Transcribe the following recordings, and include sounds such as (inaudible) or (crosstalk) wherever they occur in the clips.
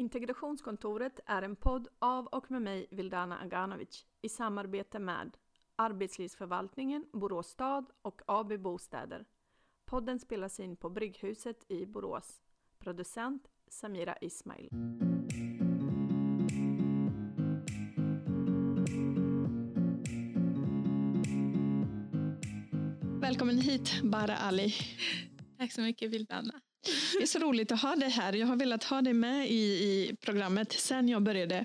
Integrationskontoret är en podd av och med mig, Vildana Aganovic, i samarbete med Arbetslivsförvaltningen, Borås stad och AB Bostäder. Podden spelas in på Brygghuset i Borås. Producent Samira Ismail. Välkommen hit, Bara Ali. Tack så mycket, Vildana. Det är så roligt att ha dig här. Jag har velat ha dig med i, i programmet sen jag började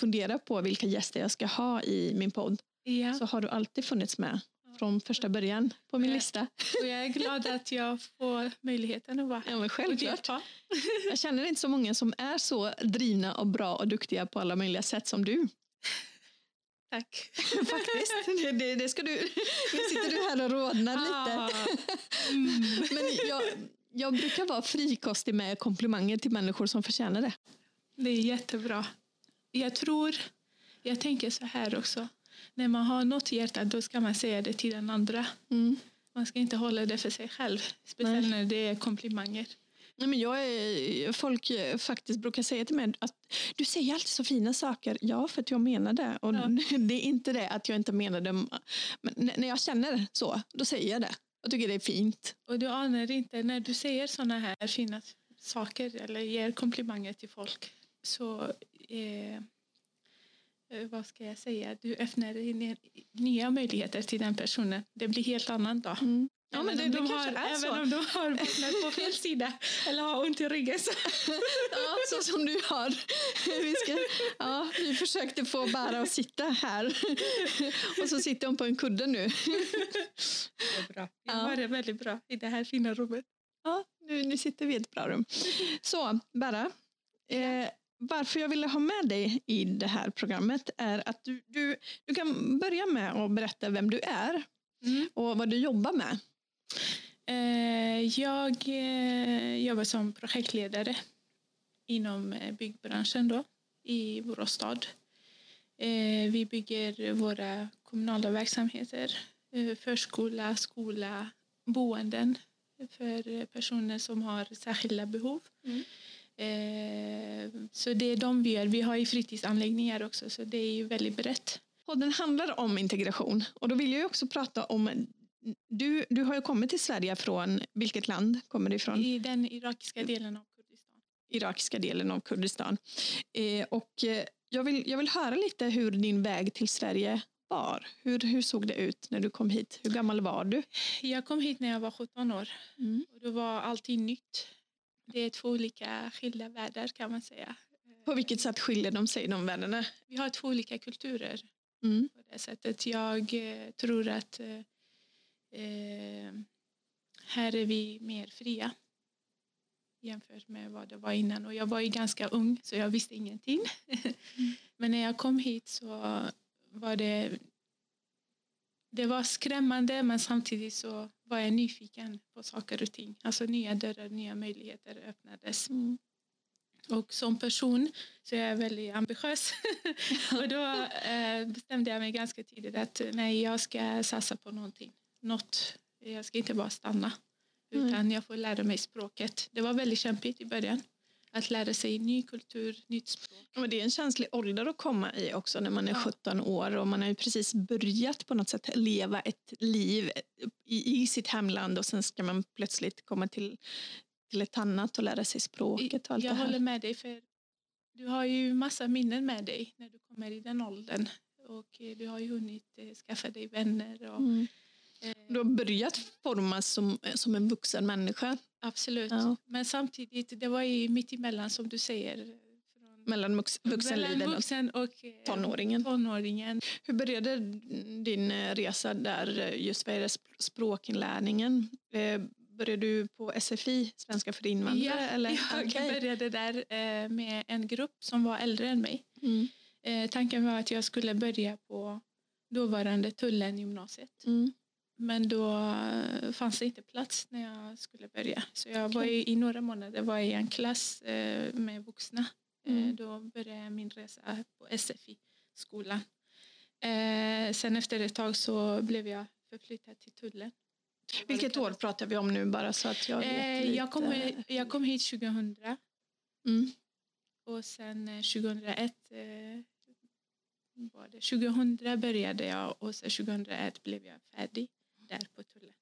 fundera på vilka gäster jag ska ha i min podd. Ja. Så har du alltid funnits med från första början på min Ja. lista. Och jag är glad att jag får möjligheten att vara här. Ja, men självklart. Jag känner inte så många som är så drivna och bra och duktiga på alla möjliga sätt som du. Tack. (laughs) Faktiskt. Det, det, det ska du. Nu sitter du här och rodnar lite. Ah. Mm. (laughs) Men jag, jag brukar vara frikostig med komplimanger till människor som förtjänar det. Det är jättebra. Jag tror, jag tänker så här också. När man har något i hjärtat då ska man säga det till den andra. Mm. Man ska inte hålla det för sig själv. Speciellt Nej. när det är komplimanger. Nej, men jag är, folk faktiskt brukar säga till mig att du säger alltid så fina saker. Ja, för att jag menar det. Och Ja. (laughs) Det är inte det att jag inte menar det. Men när jag känner så, då säger jag det. Jag tycker det är fint. Och du anar inte, när du säger sådana här fina saker eller ger komplimanger till folk så eh, eh, vad ska jag säga, du öppnar nya möjligheter till den personen. Det blir helt annan dag. Ja, men det, de kanske har, även så. om de har bottnat på (laughs) fel sida eller har ont i ryggen. Så. (laughs) Ja, så som du har. Vi, ska, ja, vi försökte få Bara att sitta här. (laughs) Och så sitter hon på en kudde nu. Det är bra. Jag har det väldigt bra i det här fina rummet. Ja, nu, nu sitter vi i ett bra rum. Så, Bara. Eh, varför jag ville ha med dig i det här programmet är att du, du, du kan börja med att berätta vem du är och vad du jobbar med. Eh, jag eh, jobbar som projektledare inom eh, byggbranschen då, i Borås stad. Vi bygger våra kommunala verksamheter, förskola, skola, boenden för personer som har särskilda behov. Eh, så det är de vi gör. Vi har ju fritidsanläggningar också så det är ju väldigt brett. Podden handlar om integration och då vill jag också prata om du, du har ju kommit till Sverige från vilket land kommer du ifrån? I den irakiska delen av Kurdistan. irakiska delen av Kurdistan. Eh, och eh, jag, vill, jag vill höra lite hur din väg till Sverige var. Hur, hur såg det ut när du kom hit? Hur gammal var du? Jag kom hit när jag var 17 år. Mm. Och då var allting nytt. Det är två olika skilda världar kan man säga. På vilket sätt skiljer de sig, de världarna? Vi har två olika kulturer Mm. på det sättet. Jag eh, tror att eh, här är vi mer fria jämfört med vad det var innan. Och jag var ju ganska ung så jag visste ingenting. (laughs) Men när jag kom hit så var det det var skrämmande men samtidigt så var jag nyfiken på saker och ting. Alltså nya dörrar, nya möjligheter öppnades. Mm. Och som person så är jag väldigt ambitiös. (laughs) och då eh, bestämde jag mig ganska tidigt att nej, jag ska satsa på någonting. Något. Jag ska inte bara stanna. Utan jag får lära mig språket. Det var väldigt kämpigt i början. Att lära sig ny kultur, nytt språk. Men det är en känslig ålder att komma i också när man är Ja. 17 år och man har ju precis börjat på något sätt leva ett liv i, i sitt hemland och sen ska man plötsligt komma till, till ett annat och lära sig språket och allt jag det här. håller med dig för du har ju massa minnen med dig när du kommer i den åldern. Och eh, du har ju hunnit eh, skaffa dig vänner. Och, Mm. Du har börjat formas som, som en vuxen människa Absolut. Ja. Men samtidigt, det var ju mitt emellan som du säger. Mellan vux, vuxenlivet vuxen och eh, tonåringen. tonåringen. Hur började din eh, resa där eh, just vad sp- språkinlärningen? Började du på SFI, Svenska för invandrare? Ja, eller? (laughs) jag Okej. började där med en grupp som var äldre än mig. Mm. Tanken var att jag skulle börja på dåvarande Tullen gymnasiet. Mm. Men då eh, fanns det inte plats när jag skulle börja. Så jag var Okej. ju, i några månader var i en klass eh, med vuxna. Eh, Mm. då började jag min resa på SFI-skolan. Eh, sen efter ett tag så blev jag förflyttad till tullen. Vilket år pratar vi om nu bara så att jag vet Eh, lite. jag, kom, jag kom hit 2000. Mm. Och sen eh, 2001 eh, var det, 2000 började jag och så 2001 blev jag färdig där på tullen.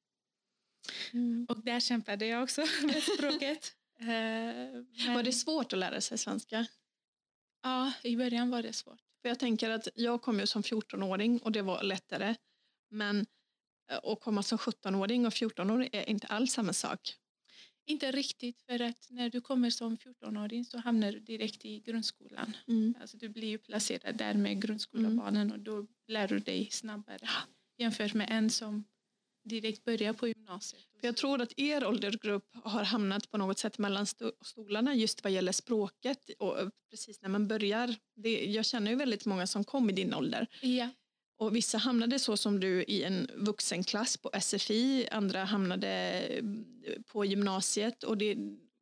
Mm. Och där kämpade jag också (laughs) med språket. Eh, men, Var det svårt att lära sig svenska? Ja, i början var det svårt. För jag tänker att jag kom ju som 14-åring och det var lättare. Men eh, att komma som 17-åring och 14-åring är inte alls samma sak. Inte riktigt, för att när du kommer som 14-åring så hamnar du direkt i grundskolan. Mm. Alltså du blir ju placerad där med grundskolebarnen och då lär du dig snabbare jämfört med en som direkt börjar på gymnasiet. För jag tror att er åldersgrupp har hamnat på något sätt mellan sto- stolarna just vad gäller språket. Och eh, precis när man börjar. Det, jag känner ju väldigt många som kom i din ålder. Ja, Och vissa hamnade så som du i en vuxenklass på SFI. Andra hamnade eh, på gymnasiet. Och det,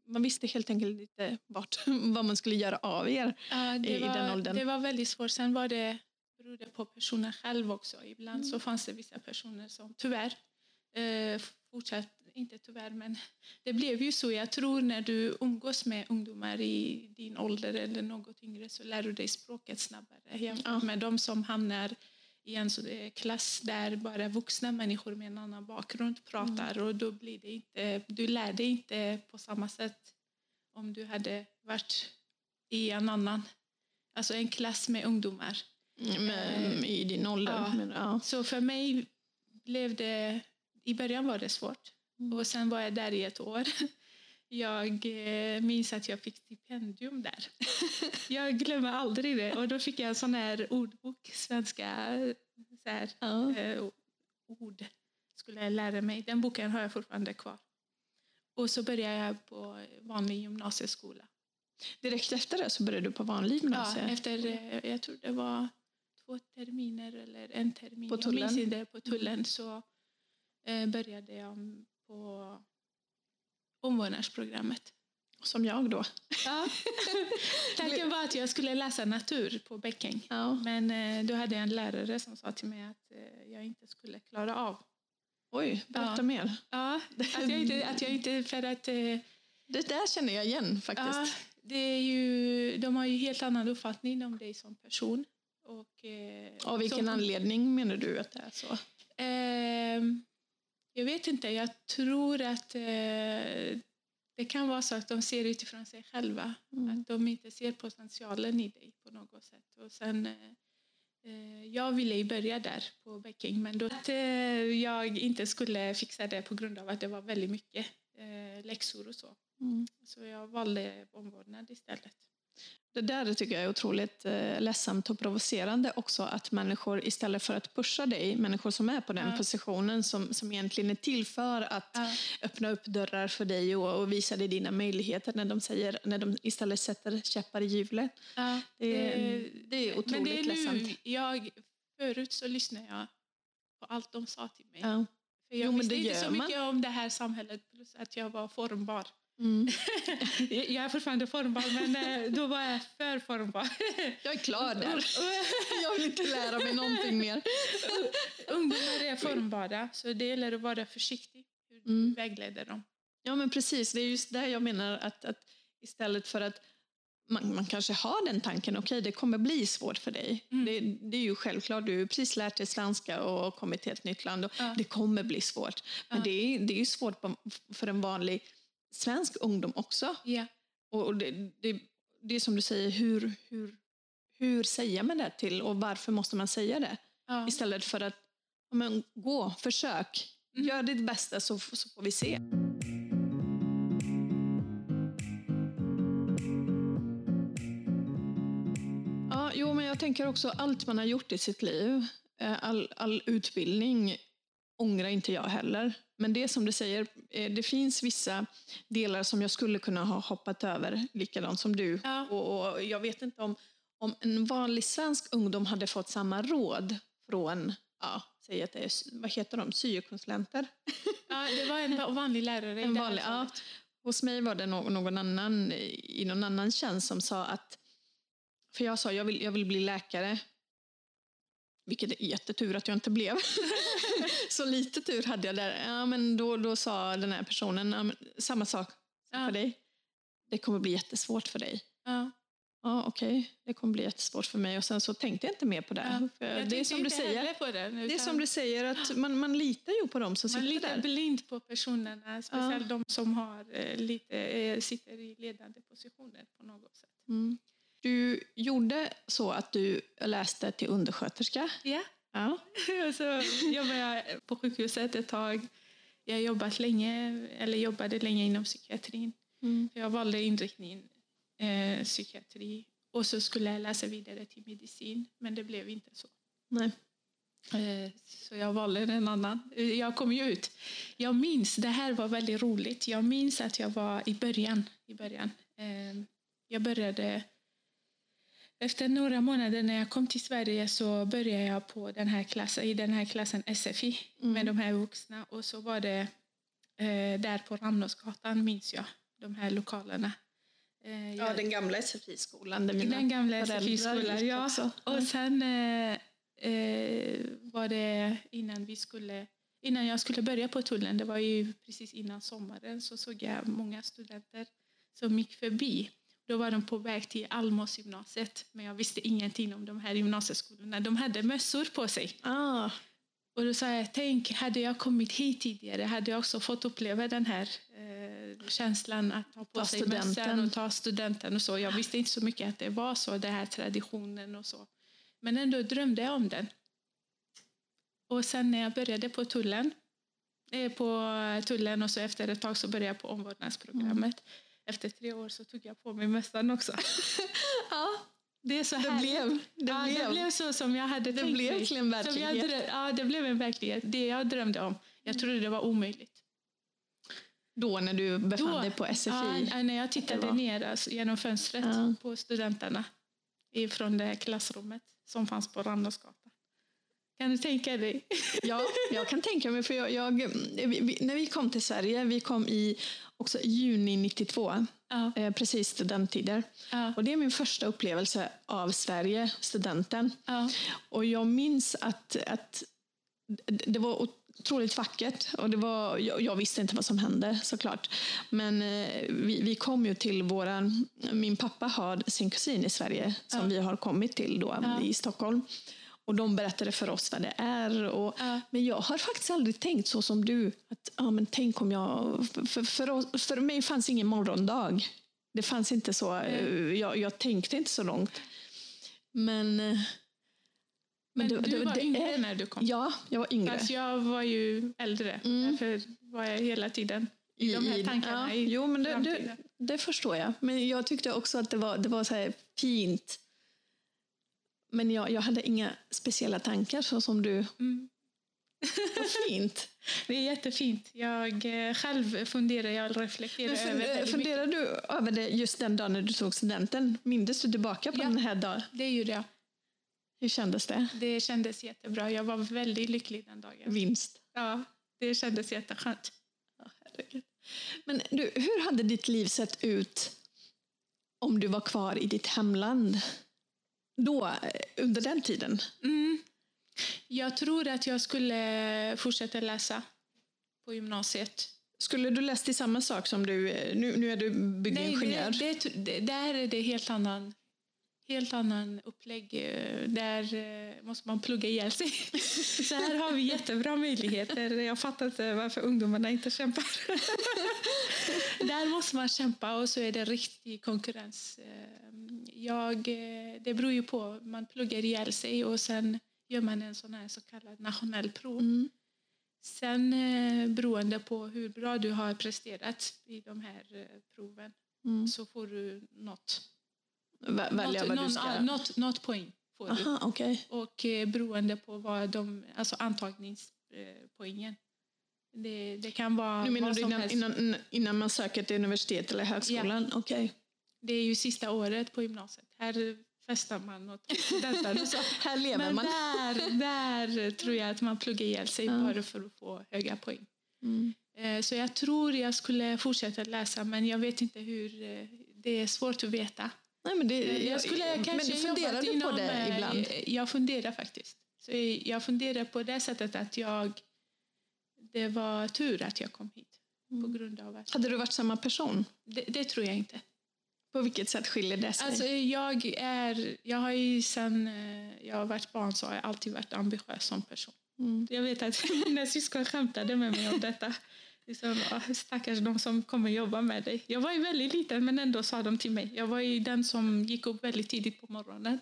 man visste helt enkelt inte vart, (laughs) vad man skulle göra av er. Ja, i- i den var, åldern. det var väldigt svårt. Sen var det berodde på personen själv också. Ibland Mm. så fanns det vissa personer som tyvärr eh, fortsatt, inte tyvärr men det blev ju så. Jag tror när du umgås med ungdomar i din ålder eller något yngre så lär du dig språket snabbare jämfört Ja. med de som hamnar i en är klass där bara vuxna människor med en annan bakgrund pratar Mm. och då blir det inte, du lär dig inte på samma sätt om du hade varit i en annan, alltså en klass med ungdomar. Med, I din ålder. ja. Men, ja. Så för mig blev det, i början var det svårt Mm. och sen var jag där i ett år. (laughs) Jag eh, minns att jag fick stipendium där. (laughs) Jag glömmer aldrig det. Och då fick jag en sån här ordbok, svenska så här, Ja. eh, ord skulle jag lära mig. Den boken har jag fortfarande kvar. Och så började jag på vanlig gymnasieskola. Direkt efter det så började du på vanlig Ja, gymnasie. efter, eh, jag tror det var två terminer eller en termin. På Jag minns tullen? inte, på tullen så eh, började jag på omvårdnadsprogrammet. Som jag då. Ja. (laughs) Tanken var att jag skulle läsa natur på Bäcking. Ja. Men eh, då hade jag en lärare som sa till mig att eh, jag inte skulle klara av. Oj, berätta Ja. mer. Ja, att jag inte, att jag inte för att eh, Det där känner jag igen faktiskt. Ja, det är ju, de har ju helt annan uppfattning om dig som person. Och, eh, Av vilken som- anledning menar du att det är så? Ehm, jag vet inte, jag tror att eh, det kan vara så att de ser utifrån sig själva. Mm. Att de inte ser potentialen i dig på något sätt. Och sen, eh, eh, jag ville ju börja där på Bäcking men då att eh, jag inte skulle fixa det på grund av att det var väldigt mycket eh, läxor och så. Mm. Så jag valde omvårdnad istället. Det där tycker jag är otroligt eh, ledsamt och provocerande också att människor istället för att pusha dig, människor som är på den Ja. positionen som, som egentligen är till för att Ja. öppna upp dörrar för dig och, och visa dig dina möjligheter när de, säger, när de istället sätter käppar i hjulet. Ja, Det, det är otroligt men det är ledsamt. nu, jag, förut så lyssnade jag på allt de sa till mig. För jag Jo, visste det inte så gör man. mycket om det här samhället plus att jag var formbar. Mm. (laughs) jag är fortfarande formbar men eh, då var jag för formbar. (laughs) Jag är klar där. (laughs) jag vill inte lära mig någonting mer. Ungdomar är formbara så det gäller att vara försiktig hur du Mm. vägleder dem. Ja men precis, det är just där jag menar att, att istället för att man, man kanske har den tanken, okej det kommer bli svårt för dig. Mm. Det, det är ju självklart, du har precis lärt dig svenska och kommit till ett nytt land och Ja. det kommer bli svårt. Men Ja. det, är, det är ju svårt för en vanlig svensk ungdom också. Ja. Och, och det, det, det är som du säger, hur, hur, hur säger man det till och varför måste man säga det? Ja. Istället för att men, gå, försök, Mm. gör ditt bästa så, så får vi se. Ja, jo, men jag tänker också allt man har gjort i sitt liv, eh, all, all utbildning ångrar inte jag heller. Men det som du säger, eh, det finns vissa delar som jag skulle kunna ha hoppat över, likadant som du. Ja. Och, och jag vet inte om, om en vanlig svensk ungdom hade fått samma råd från, ja, säg att det är, vad heter de, syokonsulenter? ja, det var en vanlig lärare. En vanlig, ja. Hos mig var det någon, någon annan i någon annan tjänst som sa att, för jag sa jag vill, jag vill bli läkare, vilket är jättetur att jag inte blev. (laughs) (laughs) så lite tur hade jag där. Ja, men då, då sa den här personen ja, men, samma sak Ja. för dig. Det kommer bli jättesvårt för dig. Ja. ja, okej, det kommer bli jättesvårt för mig. Och sen så tänkte jag inte mer på det. Ja, det, är som du säger, på det. det är utan som du säger, att man, man litar ju på dem som man sitter litar där. blind på personerna, speciellt de som har, eh, lite, eh, sitter i ledande positioner på något sätt. Mm. Du gjorde så att du läste till undersköterska. Ja. Ja. (laughs) Så jobbade jag på sjukhuset ett tag. Jag jobbat länge, eller jobbade länge inom psykiatrin. Mm. Jag valde inriktningen eh, psykiatri. Och så skulle jag läsa vidare till medicin, men det blev inte så. Nej. Eh, Så jag valde en annan. Eh, Jag kom ju ut. Jag minns, det här var väldigt roligt. Jag minns att jag var i början. I början. Eh, Jag började... Efter några månader när jag kom till Sverige så började jag på den här klassen, i den här klassen SFI med de här vuxna. Och så var det eh, där på Randåsgatan, minns jag, de här lokalerna. Eh, Ja, jag- den gamla SFI-skolan. Där mina den gamla SFI-skolan, ja. också. Och sen eh, eh, var det innan vi skulle Innan jag skulle börja på tullen, det var ju precis innan sommaren, så såg jag många studenter som gick förbi. Då var de på väg till Almåsgymnasiet, men jag visste ingenting om de här gymnasieskolorna. De hade mössor på sig. Ah, Och då sa jag, tänk, hade jag kommit hit tidigare hade jag också fått uppleva den här eh, känslan att ha på Ta sig mössan och ta studenten och så. Jag visste inte så mycket att det var så, den här traditionen och så. Men ändå drömde jag om den. Och sen när jag började på tullen, eh, på tullen och så efter ett tag så började jag på omvårdnadsprogrammet. Efter tre år så tog jag på mig mössan också. (laughs) ja, det är så det blev, det ja, blev, det blev så som jag hade det tänkt blev mig. till en verklighet. drö- ja, det blev en verklighet. Det jag drömde om. Jag trodde det var omöjligt. Då när du befann Då, dig på SFI. Ja, när jag tittade ner alltså, genom fönstret Ja. på studenterna från det här klassrummet som fanns på Randåsgatan. Kan du tänka dig? Ja, jag kan tänka mig. För jag, jag, vi, när vi kom till Sverige, vi kom i också juni 92, Ja, eh, precis studenttider. ja, Och det är min första upplevelse av Sverige, studenten. ja, Och jag minns att, att det var otroligt vackert. Och det var, jag, jag visste inte vad som hände såklart. Men eh, vi, vi kom ju till våran... Min pappa har sin kusin i Sverige som vi har kommit till då i Stockholm. Och de berättade för oss vad det är. Och, Ja. Men jag har faktiskt aldrig tänkt så som du. Att, ja, men tänk om jag... För, för, oss, för mig fanns ingen morgondag. Det fanns inte så. Nej. Jag, jag tänkte inte så långt. Men... eh, Men det- du det- var det yngre är- när du kom. Ja, jag var yngre. Fast jag var ju äldre. Mm. Därför var jag hela tiden i de här tankarna. ja, i jo, men det, det, det förstår jag. Men jag tyckte också att det var, det var så här fint. Men jag, jag hade inga speciella tankar så som du. Mm. Vad fint. (laughs) Det är jättefint. Jag eh, själv funderar, jag reflekterar Men över fun- väldigt mycket. funderar du över det just den dagen när du tog studenten? Mindes du tillbaka på Ja. den här dagen? Det gjorde jag. Hur kändes det? Det kändes jättebra. Jag var väldigt lycklig den dagen. Vinst. Ja, det kändes jätteskönt. Men du, hur hade ditt liv sett ut om du var kvar i ditt hemland? Då, eh, under den tiden? Mm. Jag tror att jag skulle fortsätta läsa på gymnasiet. Skulle du läst till samma sak som du, eh, nu, nu är du byggingenjör? det, det, det, där är det helt annan, helt annan upplägg. Eh, Där måste man plugga ihjäl sig. (laughs) Så här har vi jättebra möjligheter. Jag fattar inte varför ungdomarna inte kämpar. (laughs) Där måste man kämpa och så är det riktig konkurrens. Jag, eh, det beror ju på. Man pluggar ihjäl sig och sen gör man en sån här så kallad nationell prov. Mm. Sen eh, beroende på hur bra du har presterat i de här eh, proven Mm. så får du något. Vä- Välja något, vad du ska... något, något poäng får du. Aha, okej. Och eh, beroende på vad de, alltså antagningspoängen. Det, det kan vara Nu menar du innan, helst. innan, innan man söker till universitet eller högskolan? Okej. Det är ju sista året på gymnasiet. Här festar man och och (laughs) så. Här lever Men man. där, där tror jag att man pluggar ihjäl sig Ja. bara för att få höga poäng. Mm. Eh, Så jag tror jag skulle fortsätta läsa men jag vet inte hur. eh, Det är svårt att veta. Nej, men det, Eh, Jag skulle kanske men funderar du på inom, det eh, ibland? Jag funderar faktiskt. Så jag funderar på det sättet att jag... Det var tur att jag kom hit. På Mm. grund av att... Hade du varit samma person? Det, det tror jag inte. På vilket sätt skiljer det sig? Alltså, jag, är, jag har ju sen eh, jag har varit barn så har jag alltid varit ambitiös som person. Mm. Jag vet att (laughs) mina syskon skämtade med mig om detta. Liksom, "Ah, stackars de som kommer jobba med dig. Jag var ju väldigt liten men ändå sa de till mig. Jag var ju den som gick upp väldigt tidigt på morgonen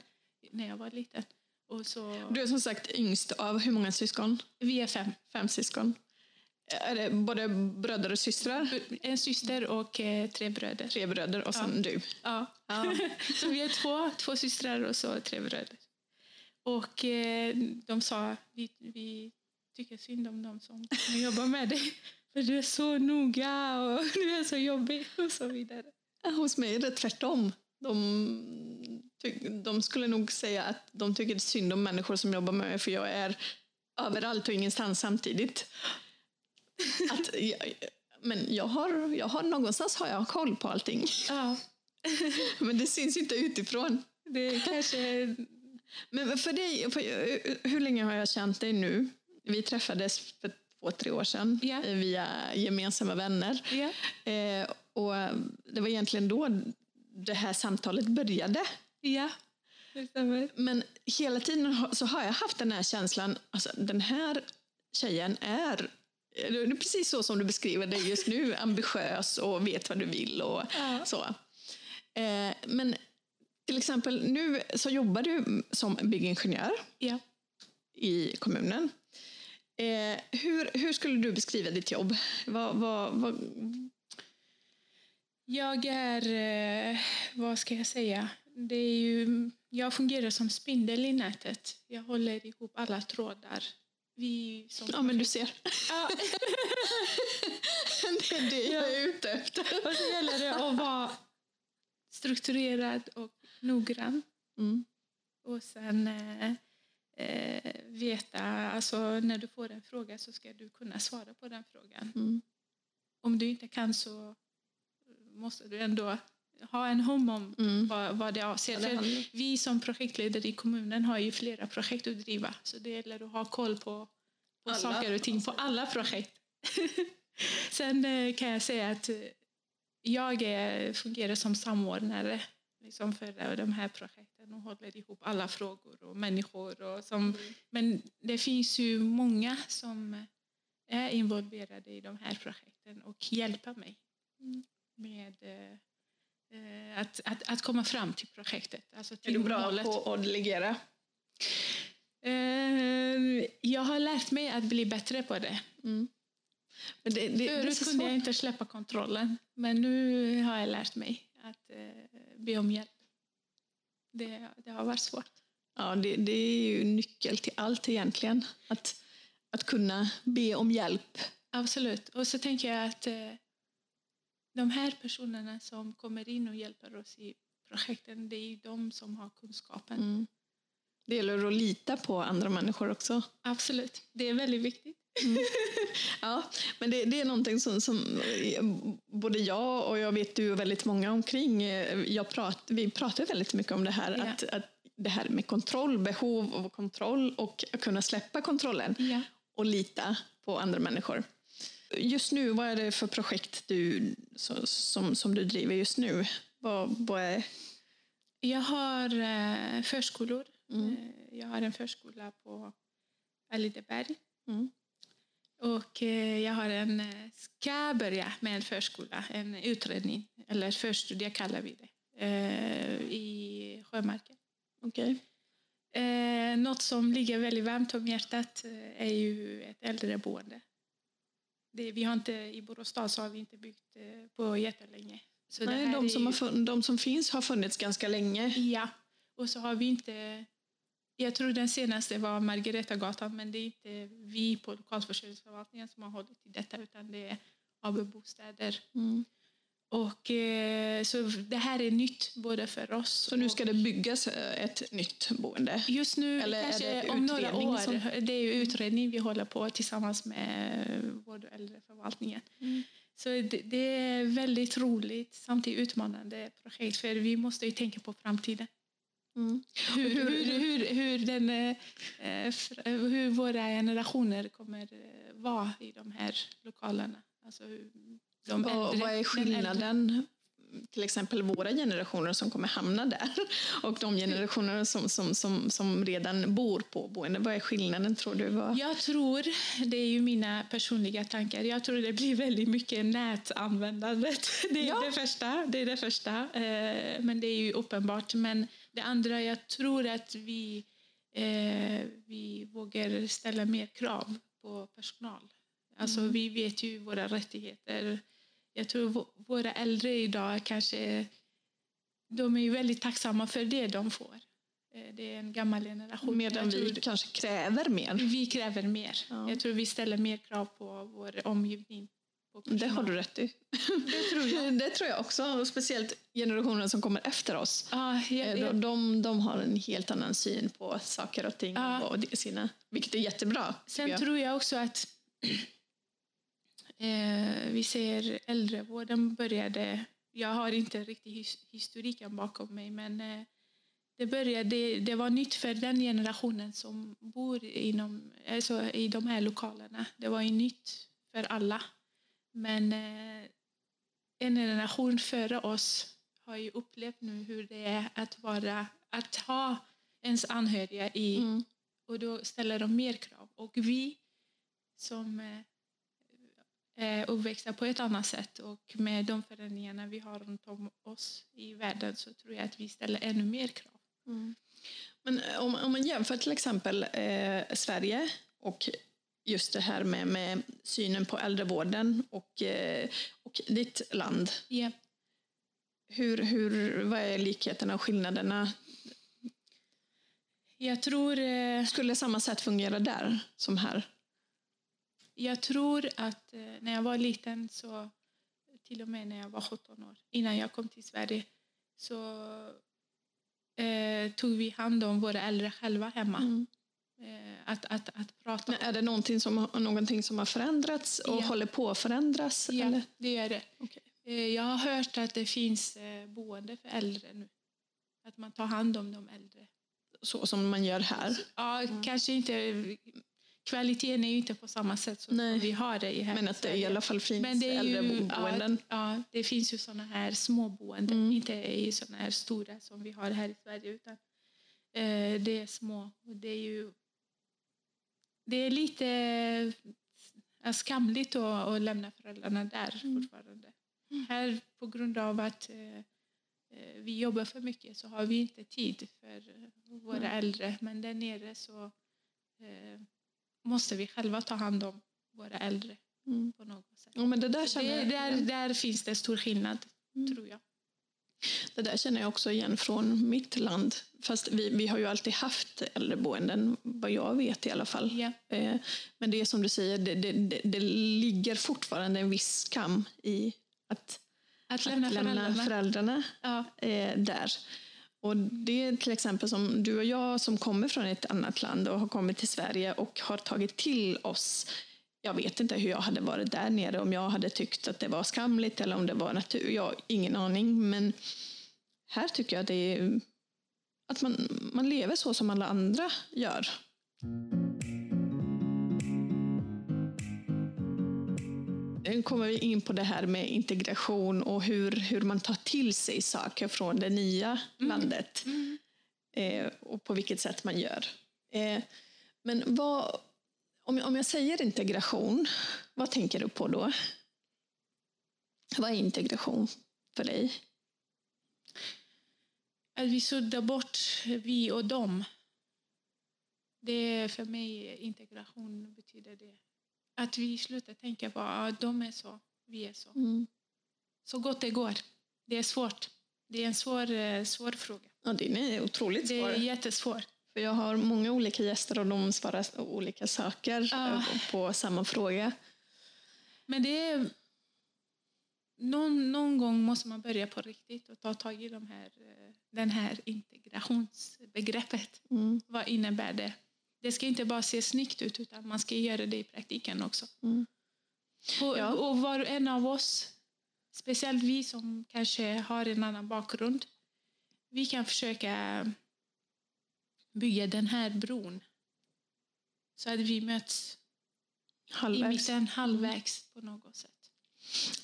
när jag var liten. Och så, Du är som sagt yngst av hur många syskon? vi är fem. Fem syskon. Är det både bröder och systrar? En syster och eh, tre bröder. Tre bröder och sen du. Ja. Ja. (laughs) Så vi är två, två systrar och så tre bröder. Och eh, de sa, vi, vi tycker synd om dem som (laughs) kommer jobba med dig. För du är så noga och (laughs) du är så jobbig och så vidare. Hos mig är det tvärtom. De, de skulle nog säga att de tycker synd om människor som jobbar med mig för jag är överallt och ingenstans samtidigt. (laughs) Att jag, men jag har, jag har, någonstans har jag koll på allting. Ja, (laughs) Men det syns inte utifrån. det kanske... Men för dig, för, hur länge har jag känt dig nu? Vi träffades för två, tre år sedan eh, via gemensamma vänner. Ja, Eh, och det var egentligen då det här samtalet började. stämmer. Men hela tiden så har jag haft den här känslan, alltså den här tjejen är det är precis så som du beskriver det just nu, (laughs) ambitiös och vet vad du vill och Ja. så. Eh, men till exempel nu så jobbar du som byggingenjör Ja. i kommunen. Eh, hur, hur skulle du beskriva ditt jobb? Vad, vad, vad, Jag är, eh, vad ska jag säga, det är ju, jag fungerar som spindel i nätet. Jag håller ihop alla trådar. Vi som ja, men du ser. Ja. (laughs) det är det jag är ute efter. Och så gäller det att vara strukturerad och noggrann. Mm. Och sen eh, eh, veta, alltså när du får en fråga så ska du kunna svara på den frågan. Mm. Om du inte kan så måste du ändå ha en hum om Mm. vad, vad det avser. Det För handlar- vi som projektledare i kommunen har ju flera projekt att driva. Så det gäller att ha koll på, på Alla, saker och ting på alla projekt. (laughs) Sen eh, kan jag säga att eh, jag är, fungerar som samordnare liksom för de här projekten och håller ihop alla frågor och människor. Och som, Men det finns ju många som är involverade i de här projekten och hjälper mig med eh, eh, att, att, att komma fram till projektet. Alltså till Är du bra målet. på att delegera? Eh, jag har lärt mig att bli bättre på det. Mm. Men det, det, det Förut så kunde jag inte släppa kontrollen, men nu har jag lärt mig att eh, be om hjälp. Det, det har varit svårt. Ja, det, det är ju nyckel till allt egentligen. Att, att kunna be om hjälp. Absolut. Och så tänker jag att eh, de här personerna som kommer in och hjälper oss i projekten, det är ju de som har kunskapen. Mm. Det gäller att lita på andra människor också. Absolut. Det är väldigt viktigt. (laughs) Ja, men det, det är någonting som, som både jag och jag vet du och väldigt många omkring, eh, jag prat, vi pratar väldigt mycket om det här, Ja. att, att det här med kontroll, behov av kontroll och att kunna släppa kontrollen Ja. och lita på andra människor. Just nu, vad är det för projekt du, som, som du driver just nu? Vad, vad är... Jag har eh, förskolor. Mm. Eh, jag har en förskola på Alideberg. Mm. Och eh, jag har en, ska börja med en förskola, en utredning, eller förstudie kallar vi det, i Sjömarken. Eh, något som ligger väldigt varmt om hjärtat är ju ett äldreboende. Det, vi har inte, I Boråstad så har vi inte byggt eh, på jättelänge. Så Nej, de, som ju- de som finns har funnits ganska länge. Ja, och så har vi inte... Jag tror den senaste var Margaretagatan, men det är inte vi på lokalförsörjningsförvaltningen som har hållit i detta, utan det är AB Bostäder. Mm. Och, eh, så det här är nytt både för oss Så nu ska det byggas eh, ett nytt boende? Just nu, Eller kanske om några år, som- det är ju utredning vi håller på tillsammans med vård och äldreförvaltningen. Mm. Så det, det är väldigt roligt, samtidigt utmanande projekt, för vi måste ju tänka på framtiden. Mm. hur, Hur- hur, hur, den, eh, hur våra generationer kommer eh, vara i de här lokalerna. Alltså hur de Vad, vad är skillnaden till exempel våra generationer som kommer hamna där (laughs) och de generationer som, som, som, som redan bor på boende. Vad är skillnaden tror du? Vad? Jag tror, det är ju mina personliga tankar, jag tror det blir väldigt mycket nätanvändandet. (laughs) Det är, Ja. det, första, det är det första, eh, men det är ju uppenbart. Men det andra, jag tror att vi, eh, vi vågar ställa mer krav på personal. Alltså Mm. vi vet ju våra rättigheter. Jag tror vå- våra äldre idag kanske, de är ju väldigt tacksamma för det de får. Eh, Det är en gammal generation. Medan Jag vi kanske kräver mer. vi kräver mer. Ja. Jag tror vi ställer mer krav på vår omgivning. På Det har du rätt i. (laughs) Det tror jag. Det tror jag också. Speciellt generationen som kommer efter oss. Ja, jag, Eh, de, jag, de, de har en helt annan syn på saker och ting. Ja. Och sina, vilket är jättebra. sen jag. tror jag också att (clears throat) eh, vi ser äldrevården började... Jag har inte riktigt his, historiken bakom mig, men eh, det, började, det var nytt för den generationen som bor inom, alltså i de här lokalerna. Det var ju nytt för alla. Men eh, en generation före oss har ju upplevt nu hur det är att, vara, att ha ens anhöriga i Mm. och då ställer de mer krav. Och vi som eh, är uppväxta på ett annat sätt och med de förändringarna vi har runt om oss i världen så tror jag att vi ställer ännu mer krav. Men eh, om, om man jämför till exempel eh, Sverige och just det här med, med synen på äldrevården och, eh, och ditt land. Ja. Hur, hur, vad är likheterna och skillnaderna? Jag, tror, eh, Skulle samma sätt fungera där som här? Jag tror att eh, när jag var liten, så till och med när jag var 17 år, innan jag kom till Sverige, så eh, tog vi hand om våra äldre själva hemma. Mm. Eh, att, att, att prata Men är det någonting som, någonting som har förändrats och Ja. håller på att förändras? Ja, Eller? det gör det. Okej. Eh, Jag har hört att det finns boende för äldre nu. Att man tar hand om de äldre. Så som man gör här? Ja, Mm. kanske inte... Kvaliteten är ju inte på samma sätt som Nej. vi har det i här Men att det i alla fall finns Men det är ju, äldreboenden? ja, ja, det finns ju såna här småboenden. Mm. Inte i såna här stora som vi har här i Sverige. Utan eh, det är små. Och det är ju... Det är lite skamligt att, att lämna föräldrarna där Mm. fortfarande. Här på grund av att eh, eh, vi jobbar för mycket så har vi inte tid för våra Mm. äldre. Men där nere så eh, måste vi själva ta hand om våra äldre Mm. på något sätt. Ja, men det, där Det, känner jag, där, där finns det stor skillnad, Mm. tror jag. det där känner jag också igen från mitt land. Fast vi, vi har ju alltid haft äldreboenden, vad jag vet i alla fall. Eh, Men det är som du säger, det, det, det, det ligger fortfarande en viss skam i att, Att lämna, att lämna föräldrarna. föräldrarna ja. eh, där. Och det är till exempel som du och jag som kommer från ett annat land och har kommit till Sverige och har tagit till oss jag vet inte hur jag hade varit där nere, om jag hade tyckt att det var skamligt eller om det var natur. Jag har ingen aning, men här tycker jag det är att man, man lever så som alla andra gör. Nu kommer vi in på det här med integration och hur, hur man tar till sig saker från det nya landet. Mm. Eh, och på vilket sätt man gör. Eh, men vad, om, om jag säger integration, vad tänker du på då? Vad är integration för dig? Att vi suddar bort vi och dem. Det är för mig integration betyder det. Att vi slutar tänka på att de är så, vi är så. Så gott det går. Det är svårt. Det är en svår, eh, svår fråga. Ja, det är otroligt Det är svårt. jättesvårt. För jag har många olika gäster och de svarar olika saker Ja. eh, på samma fråga. Men det är... Någon, någon gång måste man börja på riktigt och ta tag i de här, eh, den här integrationsbegreppet. Mm. Vad innebär det? Det ska inte bara se snyggt ut utan man ska göra det i praktiken också. Mm. Och, Ja. och var och en av oss, speciellt vi som kanske har en annan bakgrund, vi kan försöka bygga den här bron så att vi möts i Halvvägs. mitten, halvvägs på något sätt.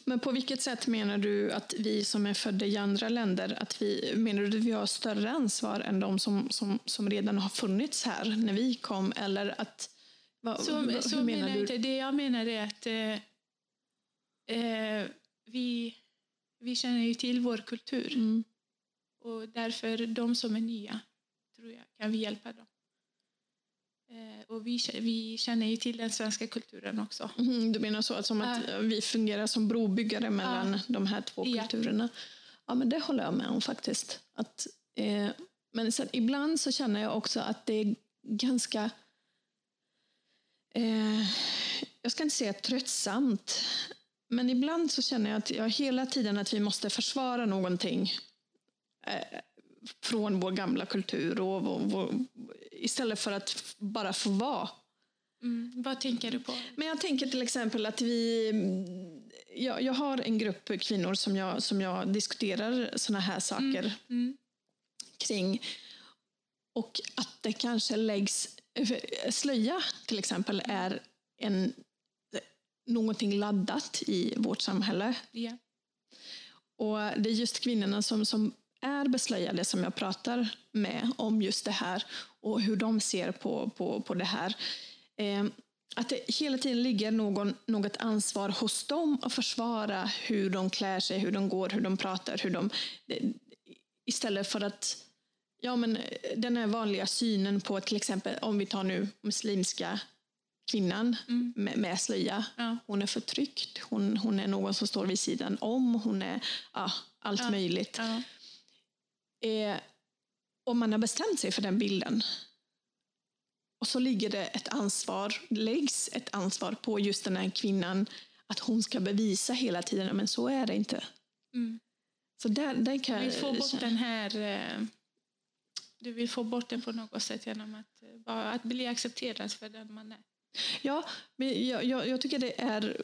Men på vilket sätt menar du att vi som är födda i andra länder, att vi, menar du att vi har större ansvar än de som, som, som redan har funnits här när vi kom? Eller att, vad, Så, vad, så menar menar du? inte. Det jag menar är att eh, eh, vi, vi känner ju till vår kultur. Mm. Och därför, de som är nya, tror jag, kan vi hjälpa dem. Eh, och vi, vi känner ju till den svenska kulturen också. Mhm, Du menar så, att som att vi fungerar som brobyggare mellan de här två kulturerna? Ja, men det håller jag med om faktiskt. Att, eh, men sen, ibland så känner jag också att det är ganska... Eh, jag ska inte säga tröttsamt, men ibland så känner jag att jag hela tiden att vi måste försvara någonting eh, från vår gamla kultur och vår, vår, istället för att bara få vara. Mm. Vad tänker du på? Men jag tänker till exempel att vi... Jag, jag har en grupp kvinnor som jag, som jag diskuterar såna här saker Mm. kring. Och att det kanske läggs... Slöja till exempel är en, någonting laddat i vårt samhälle. Ja. Och det är just kvinnorna som, som är beslöjade som jag pratar med om just det här och hur de ser på, på, på det här. Eh, att det hela tiden ligger någon, något ansvar hos dem att försvara hur de klär sig, hur de går, hur de pratar, hur de... Istället för att Ja, men den här vanliga synen på till exempel om vi tar nu muslimska kvinnan Mm. med, med slöja. Ja. Hon är förtryckt, hon, hon är någon som står vid sidan om, hon är ja, allt Ja. möjligt. Ja. Eh, om man har bestämt sig för den bilden och så ligger det ett ansvar, läggs ett ansvar på just den här kvinnan att hon ska bevisa hela tiden, men så är det inte. Mm. Så där, där kan Du vill få jag bort den här... eh, Du vill få bort den på något sätt genom att, eh, bara, att bli accepterad för den man är. Ja, men jag, jag, jag tycker det är,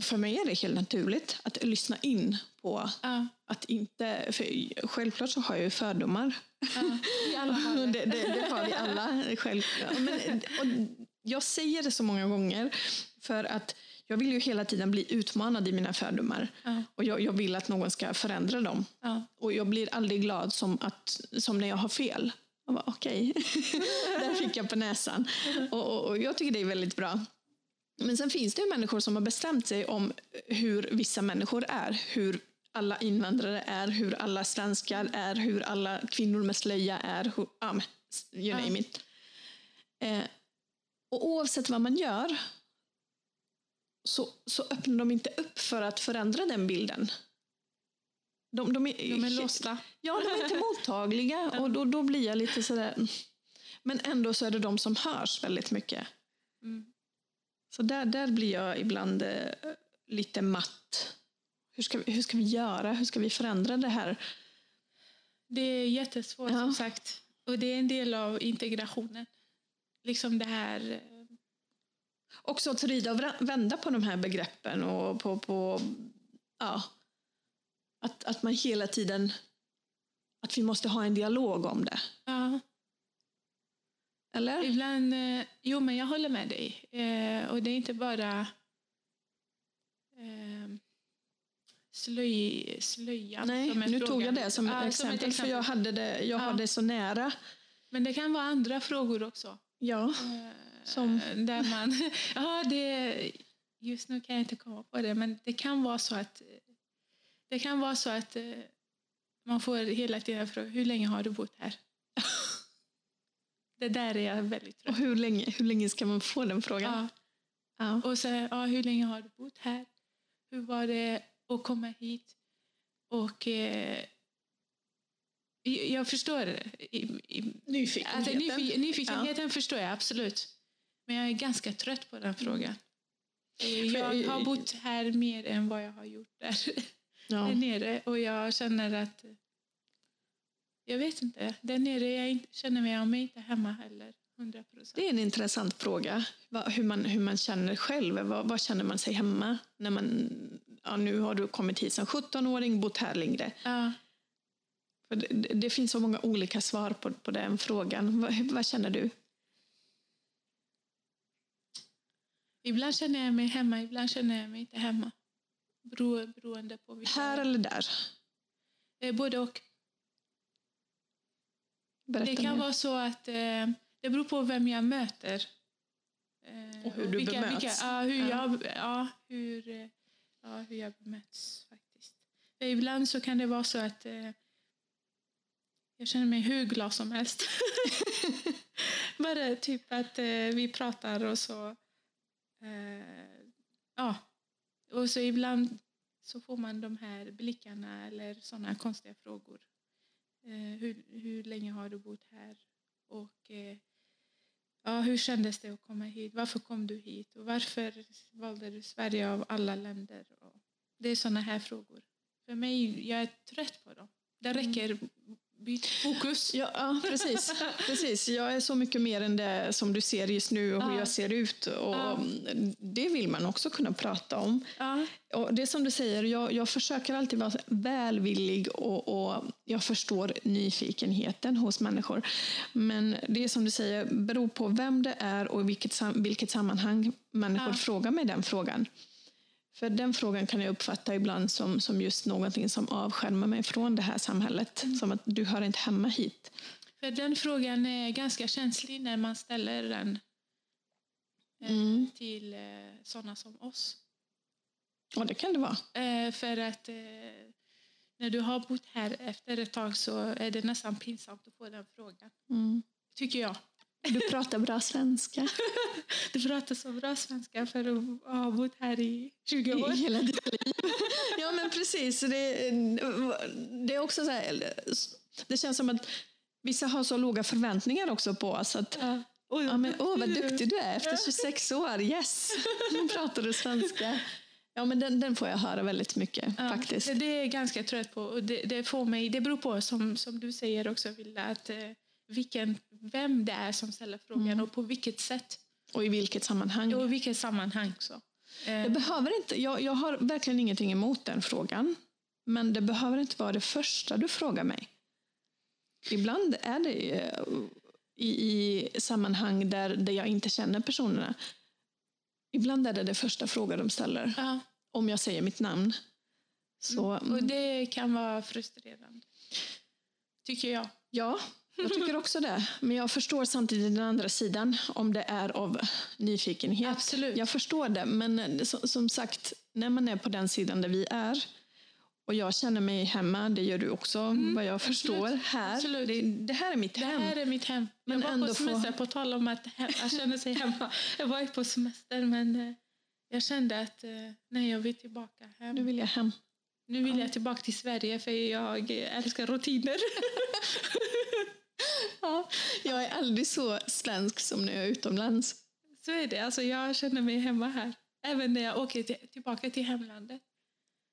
för mig är det helt naturligt att lyssna in på Ja, att inte, för självklart så har jag ju fördomar. ja. Vi alla har (laughs) det, det. det, det har vi alla. Självklart. Men, och jag säger det så många gånger för att jag vill ju hela tiden bli utmanad i mina fördomar. Ja, Och jag, jag vill att någon ska förändra dem. Och jag blir aldrig glad som, att, som när jag har fel. Jag bara, Okej, (laughs) där fick jag på näsan. Och, och, och jag tycker det är väldigt bra. Men sen finns det ju människor som har bestämt sig om hur vissa människor är. Hur alla invandrare är, hur alla svenskar är, hur alla kvinnor med slöja är. Hur, ja, men, you Ja. name it. Eh, och oavsett vad man gör så, så öppnar de inte upp för att förändra den bilden. De, de är, De är låsta. Ja, de är inte mottagliga (laughs) och då, då blir jag lite sådär... Men ändå så är det de som hörs väldigt mycket. Mm. Så där, där blir jag ibland eh, lite matt. Hur ska, vi, hur ska vi göra? Hur ska vi förändra det här? Det är jättesvårt Ja. som sagt. Och det är en del av integrationen. Liksom det här... eh, Också att vrida och vända på de här begreppen och på... på ja, att, att man hela tiden... Att vi måste ha en dialog om det. Ja, Eller? ibland... eh, Jo, men jag håller med dig. Eh, och det är inte bara eh, slöj, slöjan Nej, som är nu tog frågan. jag det som ett, Ja, exempel, för jag, hade det, jag Ja. har det så nära. Men det kan vara andra frågor också. Ja. Eh, Som? Där man... (laughs) ja, det, just nu kan jag inte komma på det, men det kan vara så att det kan vara så att eh, man får hela tiden frågan hur länge har du bott här? (laughs) det där är jag väldigt Och trött hur länge, hur länge ska man få den frågan? ja. Ja. Och så, ja, hur länge har du bott här? Hur var det att komma hit? Och eh, jag förstår i, i, Nyfikenheten. Alltså, nyfi- nyfikenheten förstår jag absolut. Men jag är ganska trött på den frågan. Jag har bott här mer än vad jag har gjort där, (laughs) Ja. där nere. Och jag känner att... Jag vet inte. Där nere jag känner jag mig inte hemma heller. 100 procent. Det är en intressant fråga. Hur man, hur man känner själv. Vad, vad känner man sig hemma? När man, ja, nu har du kommit hit som 17-åring, bott här längre. Ja. Det, det finns så många olika svar på, på den frågan. Vad, vad känner du? Ibland känner jag mig hemma, ibland känner jag mig inte hemma. Bero, beroende på vilka... Här eller där? Eh, både och. Berätta det kan mer. vara så att eh, det beror på vem jag möter. Eh, Och hur du bemöts. ja, hur, Ja. Jag, ja, hur, eh, ja, hur jag bemöts faktiskt. För ibland så kan det vara så att eh, jag känner mig hur glad som helst. (laughs) Bara typ att eh, vi pratar och så... Eh, ja. Och så ibland så får man de här blickarna eller sådana konstiga frågor. Eh, hur, hur länge har du bott här? Och eh, ja, hur kändes det att komma hit? Varför kom du hit? Och varför valde du Sverige av alla länder? Och det är sådana här frågor. För mig, jag är trött på dem. Det räcker. Byt fokus. Ja, ja precis. precis. Jag är så mycket mer än det som du ser just nu och hur Ja. jag ser ut. Och Ja. Det vill man också kunna prata om. Och det som du säger, jag, jag försöker alltid vara välvillig och, och jag förstår nyfikenheten hos människor. Men det som du säger, beror på vem det är och i vilket, vilket sammanhang människor frågar mig den frågan. För den frågan kan jag uppfatta ibland som, som just någonting som avskärmar mig från det här samhället. Som att du hör inte hemma hit. för den frågan är ganska känslig när man ställer den eh, Mm. till eh, sådana som oss. Ja, det kan det vara. Eh, för att när du har bott här efter ett tag så är det nästan pinsamt att få den frågan. Mm. Tycker jag. Du pratar bra svenska. (laughs) Du pratar så bra svenska för att ha bott här i 20 år. I hela ditt liv. (laughs) ja, men precis. Det, det är också så här, det känns som att vissa har så låga förväntningar också på oss. Att, Ja. Ja, men, åh, vad duktig du är efter 26 år. Yes, (laughs) nu pratar du svenska. Ja, men den, den får jag höra väldigt mycket Ja, faktiskt. Det, är jag ganska trött på. Och det, det, får mig, det beror på, som, som du säger också, Vilda, att eh, vilken, vem det är som ställer frågan Mm. och på vilket sätt Och i vilket sammanhang. och i vilket sammanhang. Så. Det Eh, behöver inte, jag, jag har verkligen ingenting emot den frågan. Men det behöver inte vara det första du frågar mig. Ibland är det i, i sammanhang där, där jag inte känner personerna. Ibland är det det första frågan de ställer. ja, Om jag säger mitt namn. Så, Mm. och det kan vara frustrerande. Tycker jag. Ja, jag tycker också det. Men jag förstår samtidigt den andra sidan. Om det är av nyfikenhet. Absolut. Jag förstår det, men som, sagt, när man är på den sidan där vi är och jag känner mig hemma, det gör du också vad jag förstår. Här, Mm, Absolut. Det, det här är mitt Det hem. här är mitt hem. Men jag var ändå på få- semester, på tal om att hem, jag känner sig hemma. Jag var ju på semester men eh, jag kände att eh, nej, jag vill tillbaka hem. Nu vill jag hem. Nu vill jag tillbaka till Sverige för jag älskar rutiner. (laughs) Ja, jag är aldrig så svensk som när jag är utomlands. Så är det. Alltså, jag känner mig hemma här. Även när jag åker till, tillbaka till hemlandet.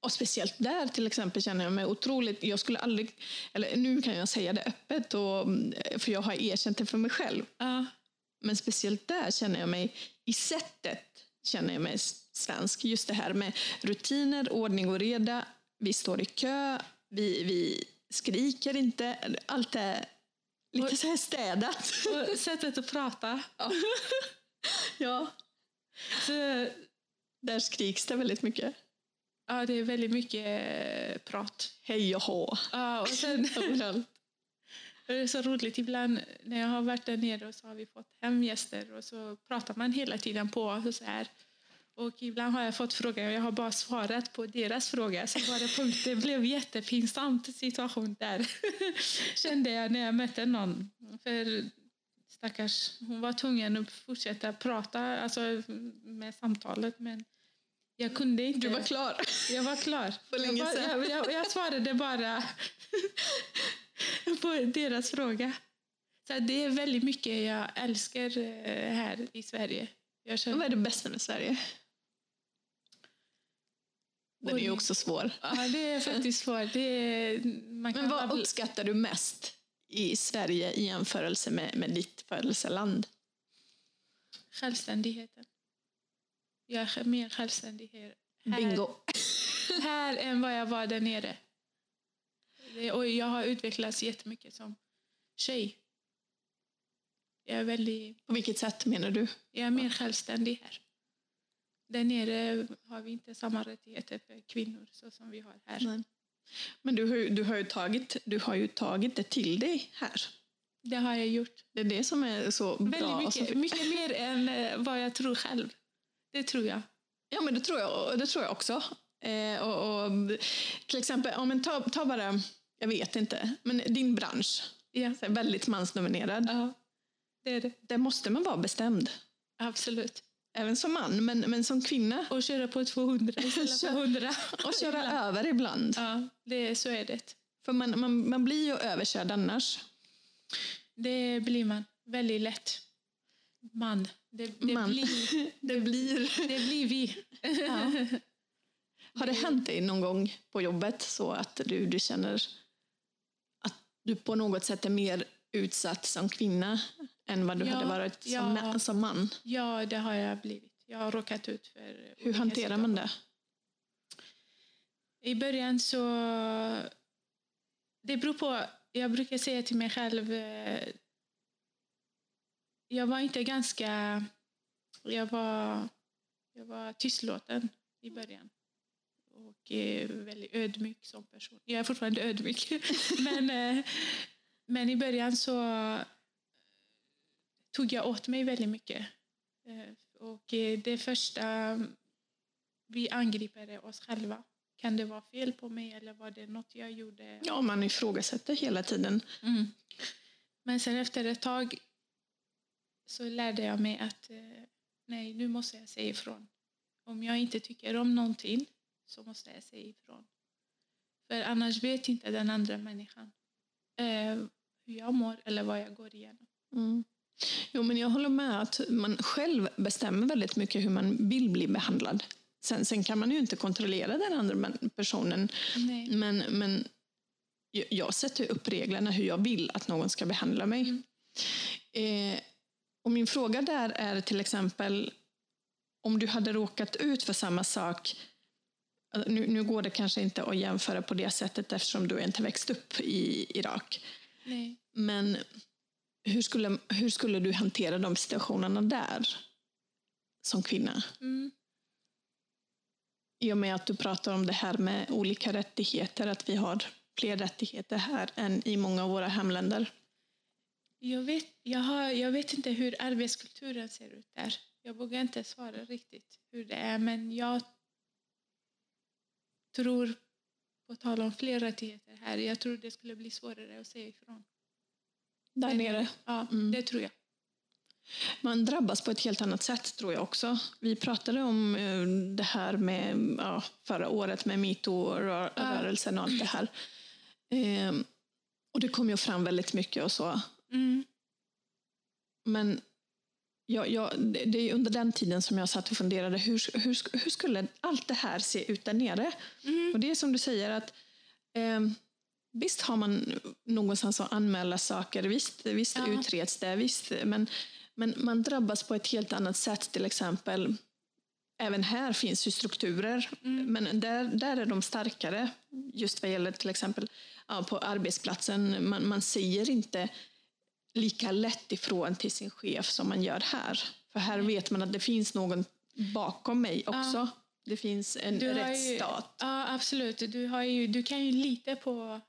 Och speciellt där till exempel känner jag mig otroligt, jag skulle aldrig, eller nu kan jag säga det öppet, och, för jag har erkänt det för mig själv. Ja, Men speciellt där känner jag mig, i sättet känner jag mig svensk. Just det här med rutiner, ordning och reda. Vi står i kö, vi, vi skriker inte. Allt är lite så här städat. och sättet att prata. Ja, Så, där skriks det väldigt mycket. ja, det är väldigt mycket eh, prat. Hej och hå. Ja, och sen, (laughs) det är så roligt ibland när jag har varit där nere och så har vi fått hem gäster och så pratar man hela tiden på så här. Och ibland har jag fått frågor och jag har bara svarat på deras fråga. Så var det punkt. Det blev jättepinsamt situation där. (laughs) Kände jag när jag mötte någon. För stackars, hon var tvungen att fortsätta prata alltså, med samtalet men jag kunde inte. Du var klar. Jag var klar. (laughs) För länge jag, sedan. jag, jag, jag svarade bara (laughs) på deras fråga. Så det är väldigt mycket jag älskar eh, här i Sverige. Jag känner, Vad är det bästa med Sverige? Den är ju också svår. Ja, det är faktiskt svårt. Det är, man kan Men vad uppskattar du mest i Sverige i jämförelse med, med ditt födelseland? Självständigheten. Jag är mer självständig här, Bingo. här än vad jag var där nere. Och jag har utvecklats jättemycket som tjej. Jag är, väldigt, På vilket sätt menar du? jag är mer självständig här. Där nere har vi inte samma rättigheter för kvinnor så som vi har här. Nej. Men du har, du, har ju tagit, du har ju tagit det till dig här. Det har jag gjort. Det är det som är så bra. Väldigt mycket, mycket mer än eh, vad jag tror själv. Det tror jag. Ja, men det tror jag, det tror jag också. Eh, och, och, till exempel, ja, men ta, ta bara, jag vet inte, men din bransch, här, väldigt mansdominerad. ja. Det är det. Där måste man vara bestämd. Absolut. Även som man, men, men som kvinna. Och köra på 200 istället för 100. Och köra över ibland. Ja, det, så är det. För man, man, man blir ju överkörd annars. Det blir man väldigt lätt. Man. Det, det, Man. Blir, (laughs) Det blir... det blir vi. Ja. Har det hänt dig någon gång på jobbet så att du, du känner att du på något sätt är mer utsatt som kvinna än vad du Ja, hade varit som, ja. som man? Ja, det har jag blivit. Jag har råkat ut för Hur hanterar man det? I början så... Det beror på. Jag brukar säga till mig själv... eh, Jag var inte ganska... Jag var, jag var tystlåten i början. Och eh, väldigt ödmjuk som person. Jag är fortfarande ödmjuk. (laughs) men, eh, men i början så tog jag åt mig väldigt mycket. Eh, Och eh, det första vi angriper oss själva. Kan det vara fel på mig eller var det något jag gjorde? Ja, man ifrågasätter hela tiden. Mm. Men sen efter ett tag så lärde jag mig att eh, nej, nu måste jag säga ifrån. Om jag inte tycker om någonting så måste jag säga ifrån. För annars vet inte den andra människan eh, hur jag mår eller vad jag går igenom. Mm. Jo, men jag håller med att man själv bestämmer väldigt mycket hur man vill bli behandlad. Sen, sen kan man ju inte kontrollera den andra personen, Nej. men, men jag- jag sätter upp reglerna hur jag vill att någon ska behandla mig. Mm. Eh, och min fråga där är till exempel om du hade råkat ut för samma sak alltså, nu, nu går det kanske inte att jämföra på det sättet eftersom du inte växt upp i Irak. Nej. Men hur skulle, hur skulle du hantera de situationerna där som kvinna? Mm. I och med att du pratar om det här med olika rättigheter, att vi har fler rättigheter här än i många av våra hemländer. Jag, vet, jag, har, jag vet inte hur arbetskulturen ser ut där. Jag vågar inte svara riktigt hur det är, men jag tror, på tal om fler rättigheter här, jag tror det skulle bli svårare att säga ifrån. Där nere. Ja, Mm. det tror jag. Man drabbas på ett helt annat sätt tror jag också. Vi pratade om eh, det här med ja, förra året med metoo-rörelsen och allt det här. Eh, och det kom ju fram väldigt mycket och så. Mm. Men jag, jag, det det är under den tiden som jag satt och funderade, hur, hur, hur skulle allt det här se ut där nere? Mm. Och det är som du säger att eh, visst har man någonstans att anmäla saker, visst, visst Ja. utreds det, visst, men, men man drabbas på ett helt annat sätt till exempel. Även här finns ju strukturer, Mm. men där, där är de starkare. Just vad gäller till exempel ja, på arbetsplatsen, man, man säger inte lika lätt ifrån till sin chef som man gör här. För här vet man att det finns någon bakom mig också. Det finns en ju- rättsstat. Ja, absolut. Du, har ju, du kan ju lita på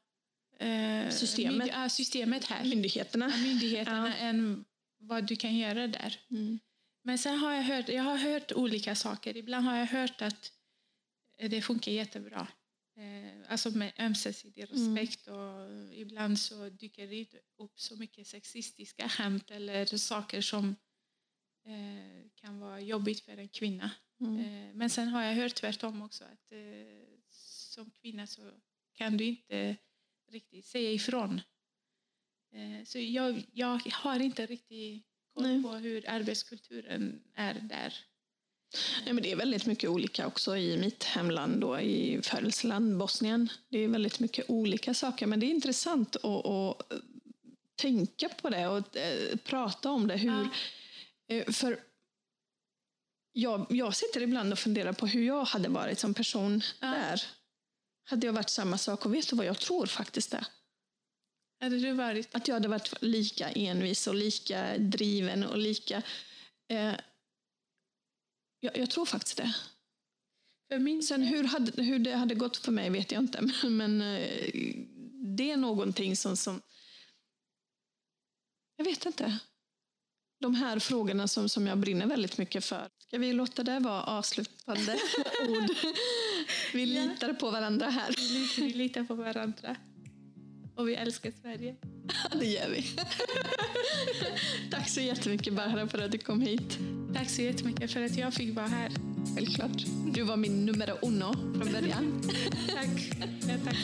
eh, Systemet. ja, systemet här. Myndigheterna. Ja, myndigheterna än vad du kan göra där. Mm. Men sen har jag hört, jag har hört olika saker. Ibland har jag hört att det funkar jättebra. Eh, alltså med ömsesidig Mm. respekt och ibland så dyker det upp så mycket sexistiska skämt eller saker som eh, kan vara jobbigt för en kvinna. Mm. Eh, men sen har jag hört tvärtom också att som kvinna så kan du inte riktigt säga ifrån. Eh, så jag, jag har inte riktigt koll Nej. på hur arbetskulturen är där. Nej, men det är väldigt mycket olika också i mitt hemland och i födelseland Bosnien. Det är väldigt mycket olika saker, men det är intressant att, att tänka på det och eh, prata om det. Hur, Ja. eh, För jag, jag sitter ibland och funderar på hur jag hade varit som person Ja. där. Hade jag varit samma sak? Och vet du vad jag tror faktiskt det? Hade du varit... Att jag hade varit lika envis och lika driven och lika... Eh, Jag, jag tror faktiskt det. För min Sen hur, hade, hur det hade gått för mig vet jag inte. Men, (laughs) men eh, det är någonting som, som... Jag vet inte. De här frågorna som, som jag brinner väldigt mycket för. Ska vi låta det vara avslutande (laughs) ord? Vi litar på varandra här. vi, vi litar på varandra. Och vi älskar Sverige. Ja, det gör vi. (laughs) Tack så jättemycket Barbara för att du kom hit. Tack så jättemycket för att jag fick vara här. Självklart. Du var min numero uno från början. (laughs) Tack. Ja, tack.